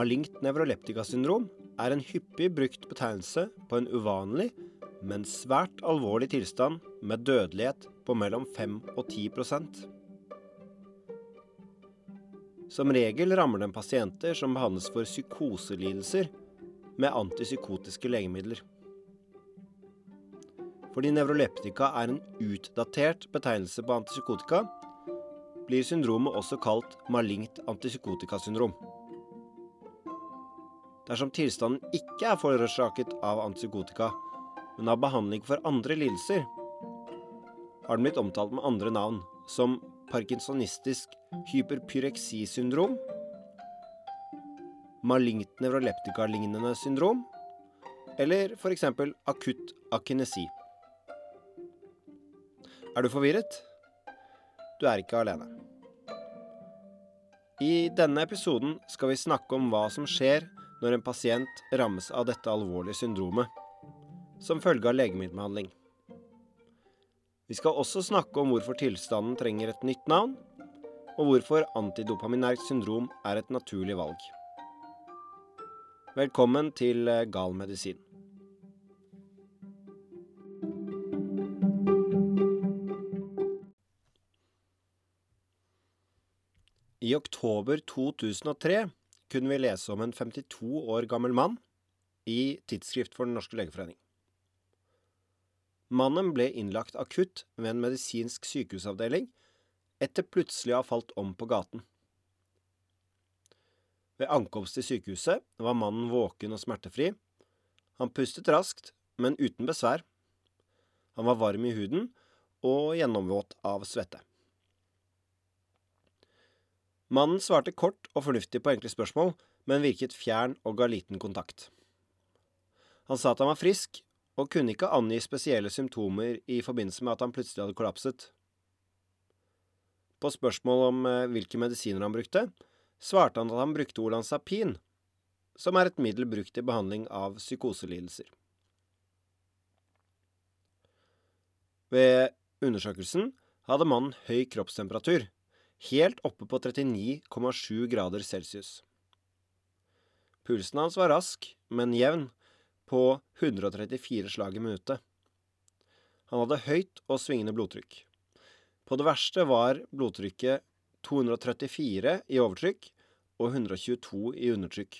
Malignt nevroleptikasyndrom er en hyppig brukt betegnelse på en uvanlig, men svært alvorlig tilstand med dødelighet på mellom 5 og 10% Som regel rammer den pasienter som behandles for psykoselidelser med antipsykotiske legemidler. Fordi nevroleptika er en utdatert betegnelse på antipsykotika, blir syndromet også kalt malingt antipsykotikasyndrom. Dersom tilstanden ikke er forårsaket av antipsykotika, men av behandling for andre lidelser, har den blitt omtalt med andre navn, som parkinsonistisk hyperpyreksisyndrom, malignt nevroleptika-lignende syndrom, eller f.eks. akutt akinesi. Er du forvirret? Du er ikke alene. I denne episoden skal vi snakke om hva som skjer når en pasient rammes av dette alvorlige syndromet, som følge av legemiddelbehandling. Vi skal også snakke om hvorfor tilstanden trenger et nytt navn, og hvorfor antidopaminært syndrom er et naturlig valg. Velkommen til eh, Gal medisin. I oktober 2003 kunne vi lese om en 52 år gammel mann i Tidsskrift for Den norske legeforening. Mannen ble innlagt akutt ved en medisinsk sykehusavdeling etter plutselig å ha falt om på gaten. Ved ankomst til sykehuset var mannen våken og smertefri. Han pustet raskt, men uten besvær. Han var varm i huden og gjennomvåt av svette. Mannen svarte kort og fornuftig på enkle spørsmål, men virket fjern og ga liten kontakt. Han sa at han var frisk, og kunne ikke angi spesielle symptomer i forbindelse med at han plutselig hadde kollapset. På spørsmål om eh, hvilke medisiner han brukte, svarte han at han brukte Olanzapin, som er et middel brukt i behandling av psykoselidelser. Ved undersøkelsen hadde mannen høy kroppstemperatur, helt oppe på 39,7 grader celsius. Pulsen hans var rask, men jevn, på 134 slag i minuttet. Han hadde høyt og svingende blodtrykk. På det verste var blodtrykket 234 i overtrykk og 122 i undertrykk.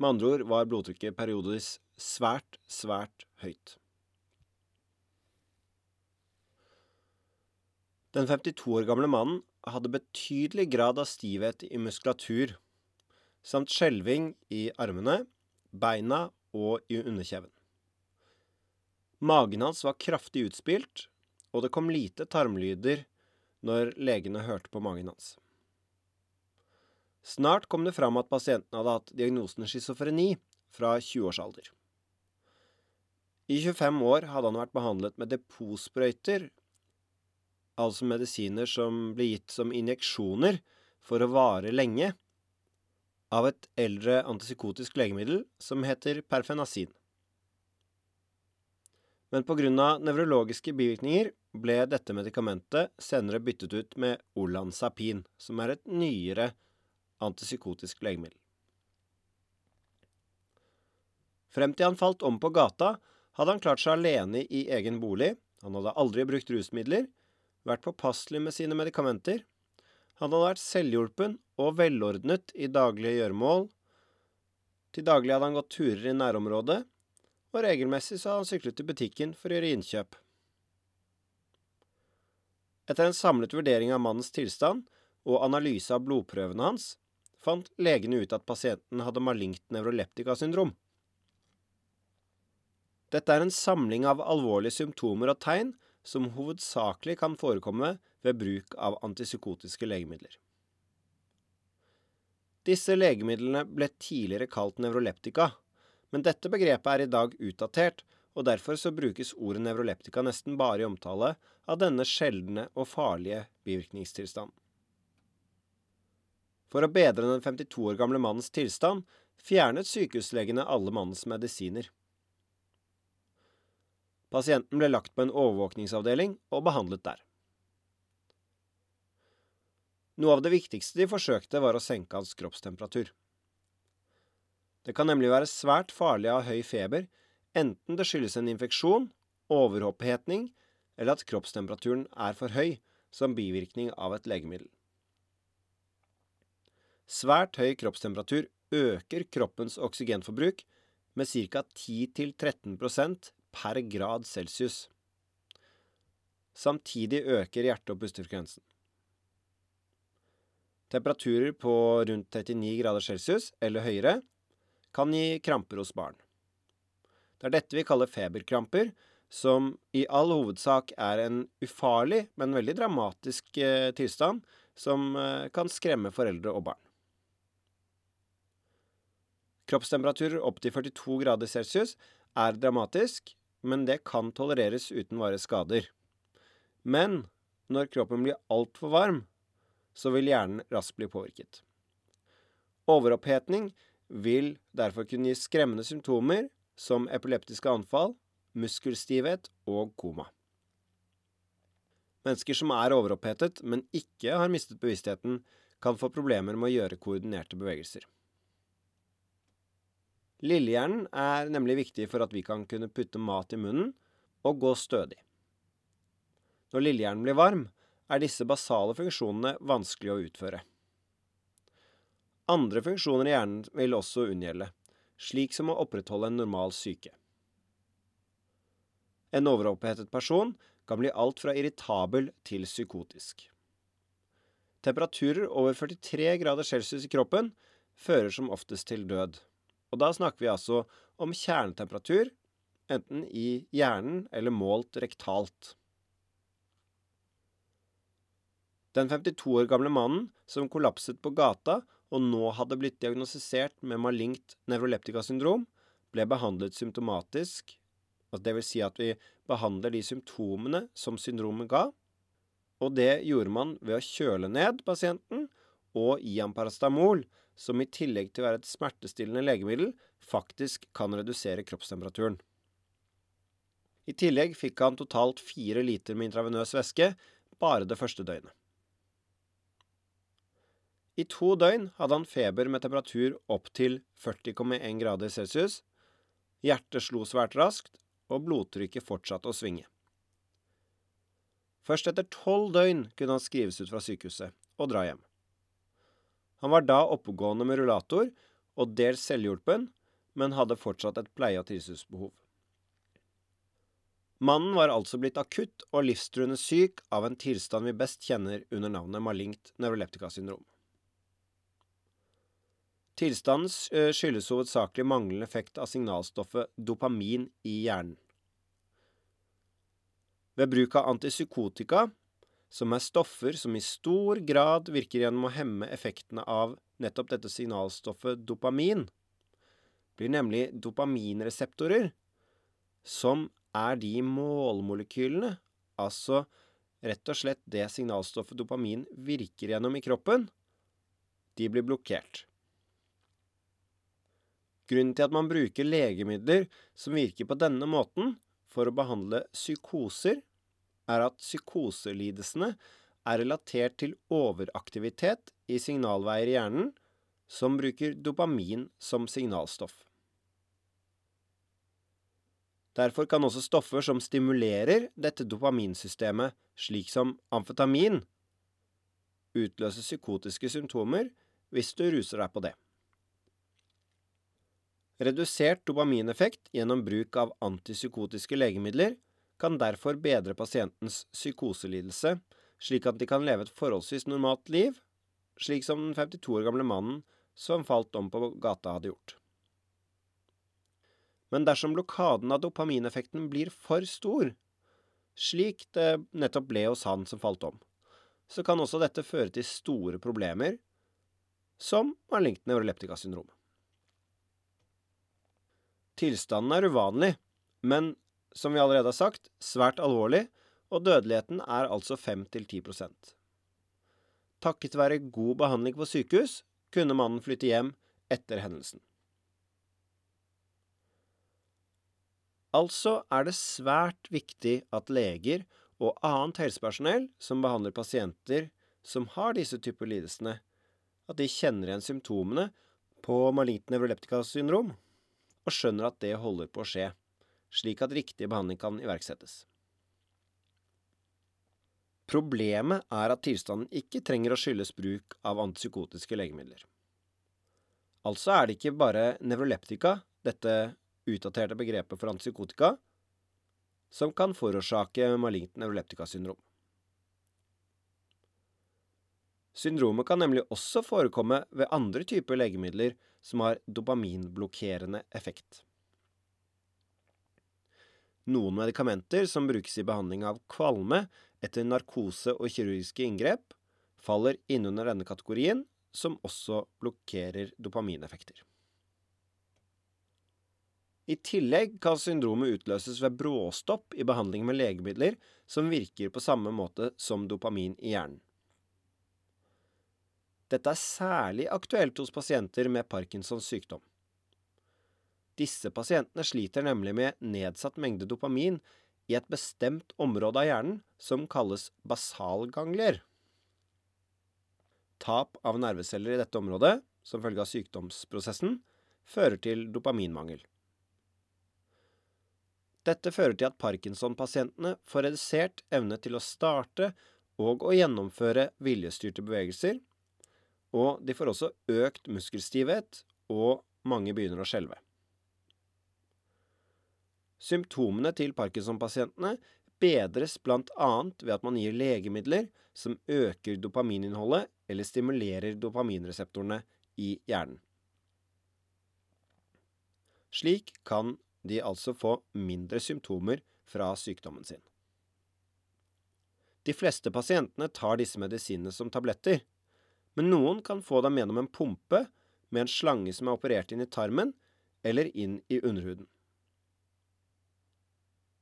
Med andre ord var blodtrykket periodevis svært, svært høyt. Den 52 år gamle mannen hadde betydelig grad av stivhet i muskulatur, samt skjelving i armene, beina og i underkjeven. Magen hans var kraftig utspilt, og det kom lite tarmlyder når legene hørte på magen hans. Snart kom det fram at pasienten hadde hatt diagnosen schizofreni fra 20-årsalder. I 25 år hadde han vært behandlet med depotsprøyter altså medisiner som blir gitt som injeksjoner for å vare lenge, av et eldre antipsykotisk legemiddel som heter perfenasin. Men pga. nevrologiske bivirkninger ble dette medikamentet senere byttet ut med Olanzapin, som er et nyere antipsykotisk legemiddel. Frem til han falt om på gata, hadde han klart seg alene i egen bolig, han hadde aldri brukt rusmidler, vært påpasselig med sine medikamenter. Han hadde vært selvhjulpen og velordnet i daglige gjøremål. Til daglig hadde han gått turer i nærområdet, og regelmessig så hadde han syklet til butikken for å gjøre innkjøp. Etter en samlet vurdering av mannens tilstand og analyse av blodprøvene hans, fant legene ut at pasienten hadde malignt nevroleptikasyndrom. Dette er en samling av alvorlige symptomer og tegn som hovedsakelig kan forekomme ved bruk av antipsykotiske legemidler. Disse legemidlene ble tidligere kalt nevroleptika, men dette begrepet er i dag utdatert, og derfor så brukes ordet nevroleptika nesten bare i omtale av denne sjeldne og farlige bivirkningstilstanden. For å bedre den 52 år gamle mannens tilstand fjernet sykehuslegene alle mannens medisiner. Pasienten ble lagt på en overvåkningsavdeling og behandlet der. Noe av det viktigste de forsøkte, var å senke hans kroppstemperatur. Det kan nemlig være svært farlig å ha høy feber, enten det skyldes en infeksjon, overopphetning eller at kroppstemperaturen er for høy som bivirkning av et legemiddel. Svært høy kroppstemperatur øker kroppens oksygenforbruk med ca. 10-13 per grad celsius. Samtidig øker hjerte- og pustefrekvensen. Temperaturer på rundt 39 grader celsius eller høyere kan gi kramper hos barn. Det er dette vi kaller feberkramper, som i all hovedsak er en ufarlig, men veldig dramatisk eh, tilstand som eh, kan skremme foreldre og barn. Kroppstemperaturer opp til 42 grader celsius er dramatisk, men det kan tolereres uten varige skader. Men når kroppen blir altfor varm, så vil hjernen raskt bli påvirket. Overopphetning vil derfor kunne gi skremmende symptomer som epileptiske anfall, muskelstivhet og koma. Mennesker som er overopphetet, men ikke har mistet bevisstheten, kan få problemer med å gjøre koordinerte bevegelser. Lillehjernen er nemlig viktig for at vi kan kunne putte mat i munnen og gå stødig. Når lillehjernen blir varm, er disse basale funksjonene vanskelig å utføre. Andre funksjoner i hjernen vil også unngjelde, slik som å opprettholde en normal syke. En overopphetet person kan bli alt fra irritabel til psykotisk. Temperaturer over 43 grader celsius i kroppen fører som oftest til død. Og da snakker vi altså om kjernetemperatur, enten i hjernen eller målt rektalt. Den 52 år gamle mannen som kollapset på gata og nå hadde blitt diagnostisert med malignt nevroleptikasyndrom, ble behandlet symptomatisk, vil si at vi behandler de symptomene som syndromet ga, og det gjorde man ved å kjøle ned pasienten og gi ham paracetamol, som i tillegg til å være et smertestillende legemiddel, faktisk kan redusere kroppstemperaturen. I tillegg fikk han totalt fire liter med intravenøs væske bare det første døgnet. I to døgn hadde han feber med temperatur opp til 40,1 grader celsius, hjertet slo svært raskt, og blodtrykket fortsatte å svinge. Først etter tolv døgn kunne han skrives ut fra sykehuset og dra hjem. Han var da oppegående med rullator og dels selvhjulpen, men hadde fortsatt et pleie- og tilsynsbehov. Mannen var altså blitt akutt og livstruende syk av en tilstand vi best kjenner under navnet malignt nevroleptikasyndrom. Tilstanden eh, skyldes hovedsakelig manglende effekt av signalstoffet dopamin i hjernen. Ved bruk av antipsykotika, som er stoffer som i stor grad virker gjennom å hemme effektene av nettopp dette signalstoffet dopamin, blir nemlig dopaminreseptorer, som er de målmolekylene, altså rett og slett det signalstoffet dopamin virker gjennom i kroppen, de blir blokkert. Grunnen til at man bruker legemidler som virker på denne måten for å behandle psykoser, er at psykoselidelsene er relatert til overaktivitet i signalveier i hjernen som bruker dopamin som signalstoff. Derfor kan også stoffer som stimulerer dette dopaminsystemet, slik som amfetamin, utløse psykotiske symptomer hvis du ruser deg på det. Redusert dopamineffekt gjennom bruk av antipsykotiske legemidler kan derfor bedre pasientens psykoselidelse, slik at de kan leve et forholdsvis normalt liv, slik som den 52 år gamle mannen som falt om på gata hadde gjort. Men dersom blokaden av dopamineffekten blir for stor, slik det nettopp ble hos han som falt om, så kan også dette føre til store problemer, som malignt neuroleptikasyndrom. Tilstanden er uvanlig, men som vi allerede har sagt, svært alvorlig, og dødeligheten er altså 5-10% Takket være god behandling på sykehus kunne mannen flytte hjem etter hendelsen. Altså er det svært viktig at leger og annet helsepersonell som behandler pasienter som har disse typer lidelsene, at de kjenner igjen symptomene på malignt nevroleptikasyndrom og skjønner at det holder på å skje, slik at riktig behandling kan iverksettes. Problemet er at tilstanden ikke trenger å skyldes bruk av antipsykotiske legemidler. Altså er det ikke bare nevroleptika, dette utdaterte begrepet for antipsykotika, som kan forårsake malignt nevroleptika-syndrom. Syndromet kan nemlig også forekomme ved andre typer legemidler som har dopaminblokkerende effekt. Noen medikamenter som brukes i behandling av kvalme etter narkose og kirurgiske inngrep, faller innunder denne kategorien, som også blokkerer dopamineffekter. I tillegg kan syndromet utløses ved bråstopp i behandling med legemidler som virker på samme måte som dopamin i hjernen. Dette er særlig aktuelt hos pasienter med Parkinsons sykdom. Disse pasientene sliter nemlig med nedsatt mengde dopamin i et bestemt område av hjernen som kalles basalganglier. Tap av nerveceller i dette området, som følge av sykdomsprosessen, fører til dopaminmangel. Dette fører til at Parkinson-pasientene får redusert evne til å starte og å gjennomføre viljestyrte bevegelser, og de får også økt muskelstivhet, og mange begynner å skjelve. Symptomene til Parkinson-pasientene bedres bl.a. ved at man gir legemidler som øker dopamininnholdet eller stimulerer dopaminreseptorene i hjernen. Slik kan de altså få mindre symptomer fra sykdommen sin. De fleste pasientene tar disse medisinene som tabletter, men noen kan få dem gjennom en pumpe med en slange som er operert inn i tarmen eller inn i underhuden.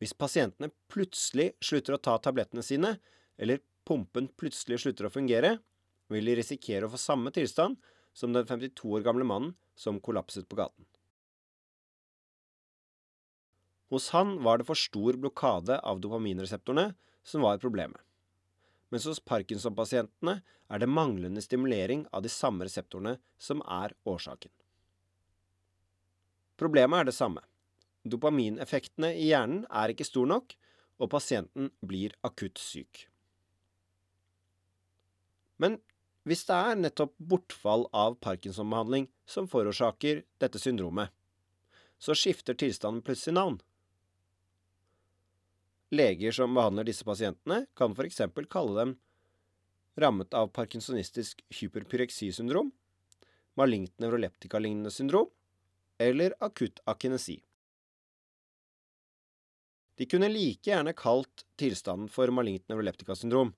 Hvis pasientene plutselig slutter å ta tablettene sine, eller pumpen plutselig slutter å fungere, vil de risikere å få samme tilstand som den 52 år gamle mannen som kollapset på gaten. Hos han var det for stor blokade av dopaminreseptorene som var problemet mens hos Parkinson-pasientene er det manglende stimulering av de samme reseptorene som er årsaken. Problemet er det samme. Dopamineffektene i hjernen er ikke stor nok, og pasienten blir akutt syk. Men hvis det er nettopp bortfall av Parkinson-behandling som forårsaker dette syndromet, så skifter tilstanden plutselig navn. Leger som behandler disse pasientene, kan for eksempel kalle dem rammet av parkinsonistisk hyperpyreksisyndrom, malignt neuroleptika-lignende syndrom eller akutt akinesi. De kunne like gjerne kalt tilstanden for malignt nevroleptika-syndrom,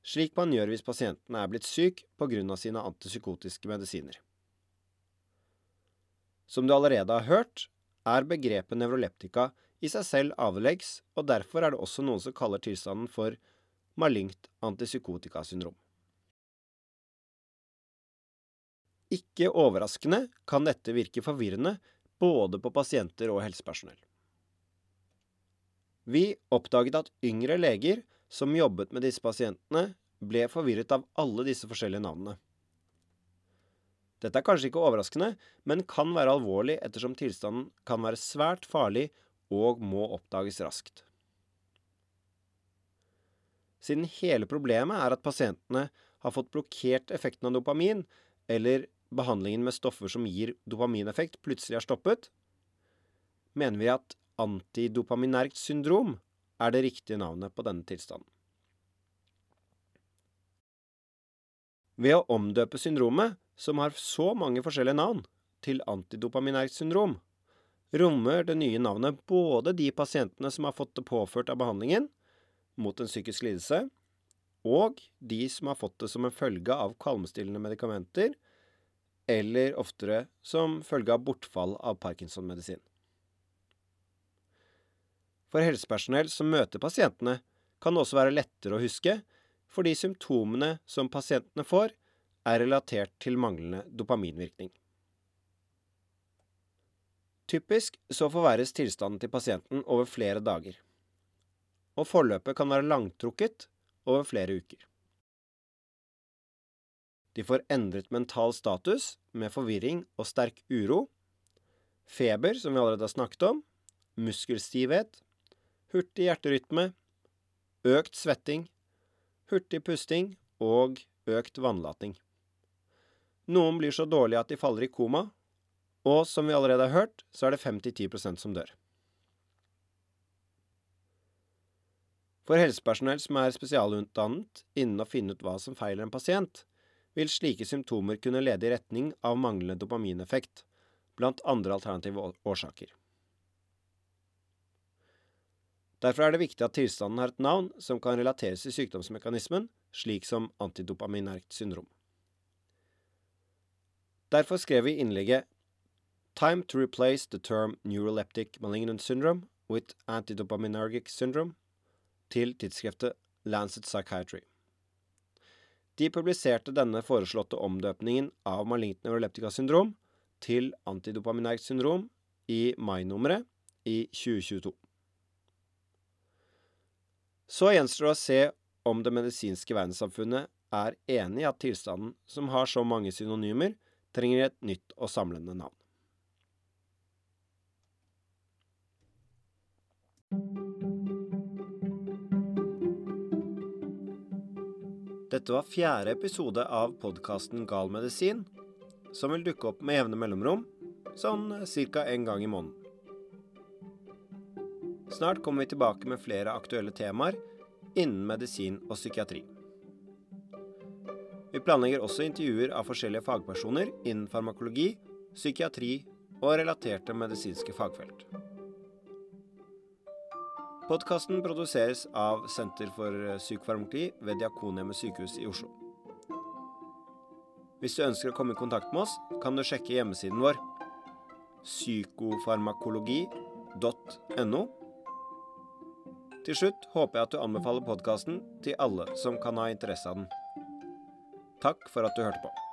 slik man gjør hvis pasienten er blitt syk av sine antipsykotiske medisiner. Som du allerede har hørt, er begrepet nevroleptika i seg selv avleggs, og derfor er det også noen som kaller tilstanden for malignt antipsykotika-syndrom. Ikke overraskende kan dette virke forvirrende både på pasienter og helsepersonell. Vi oppdaget at yngre leger som jobbet med disse pasientene, ble forvirret av alle disse forskjellige navnene. Dette er kanskje ikke overraskende, men kan være alvorlig ettersom tilstanden kan være svært farlig og må oppdages raskt. Siden hele problemet er at pasientene har fått blokkert effekten av dopamin, eller behandlingen med stoffer som gir dopamineffekt, plutselig har stoppet, mener vi at antidopaminært syndrom er det riktige navnet på denne tilstanden. Ved å omdøpe syndromet, som har så mange forskjellige navn, til antidopaminergt syndrom, rommer det nye navnet både de pasientene som har fått det påført av behandlingen mot en psykisk lidelse, og de som har fått det som en følge av kvalmestillende medikamenter, eller oftere som følge av bortfall av Parkinson-medisin. For helsepersonell som møter pasientene, kan det også være lettere å huske, fordi symptomene som pasientene får, er relatert til manglende dopaminvirkning. Typisk så forverres tilstanden til pasienten over flere dager, og forløpet kan være langtrukket over flere uker. De får endret mental status med forvirring og sterk uro. Feber, som vi allerede har snakket om. Muskelstivhet. Hurtig hjerterytme. Økt svetting. Hurtig pusting og økt vannlating. Noen blir så dårlige at de faller i koma, og som vi allerede har hørt, så er det 5-10% som dør. For helsepersonell som er spesialutdannet innen å finne ut hva som feiler en pasient, vil slike symptomer kunne lede i retning av manglende dopamineffekt, blant andre alternative årsaker. Derfor er det viktig at tilstanden har et navn som kan relateres til sykdomsmekanismen, slik som antidopaminerkt syndrom. Derfor skrev vi innlegget Time to replace the term neuroleptic malignant syndrome with antidopaminergic syndrome til tidsskriftet Lancet Psychiatry. De publiserte denne foreslåtte omdøpningen av malignt neuroleptika syndrom til antidopaminergt syndrom i mai-nummeret i 2022. Så gjenstår det å se om det medisinske verdenssamfunnet er enig i at tilstanden, som har så mange synonymer, trenger et nytt og samlende navn. Dette var fjerde episode av podkasten Gal medisin, som vil dukke opp med jevne mellomrom, sånn ca. en gang i måneden. Snart kommer vi tilbake med flere aktuelle temaer innen medisin og psykiatri. Vi planlegger også intervjuer av forskjellige fagpersoner innen farmakologi, psykiatri og relaterte medisinske fagfelt. Podkasten produseres av Senter for psykofarmakologi ved Diakonhjemmet sykehus i Oslo. Hvis du ønsker å komme i kontakt med oss, kan du sjekke hjemmesiden vår psykofarmakologi.no. Til slutt håper jeg at du anbefaler podkasten til alle som kan ha interesse av den. Takk for at du hørte på.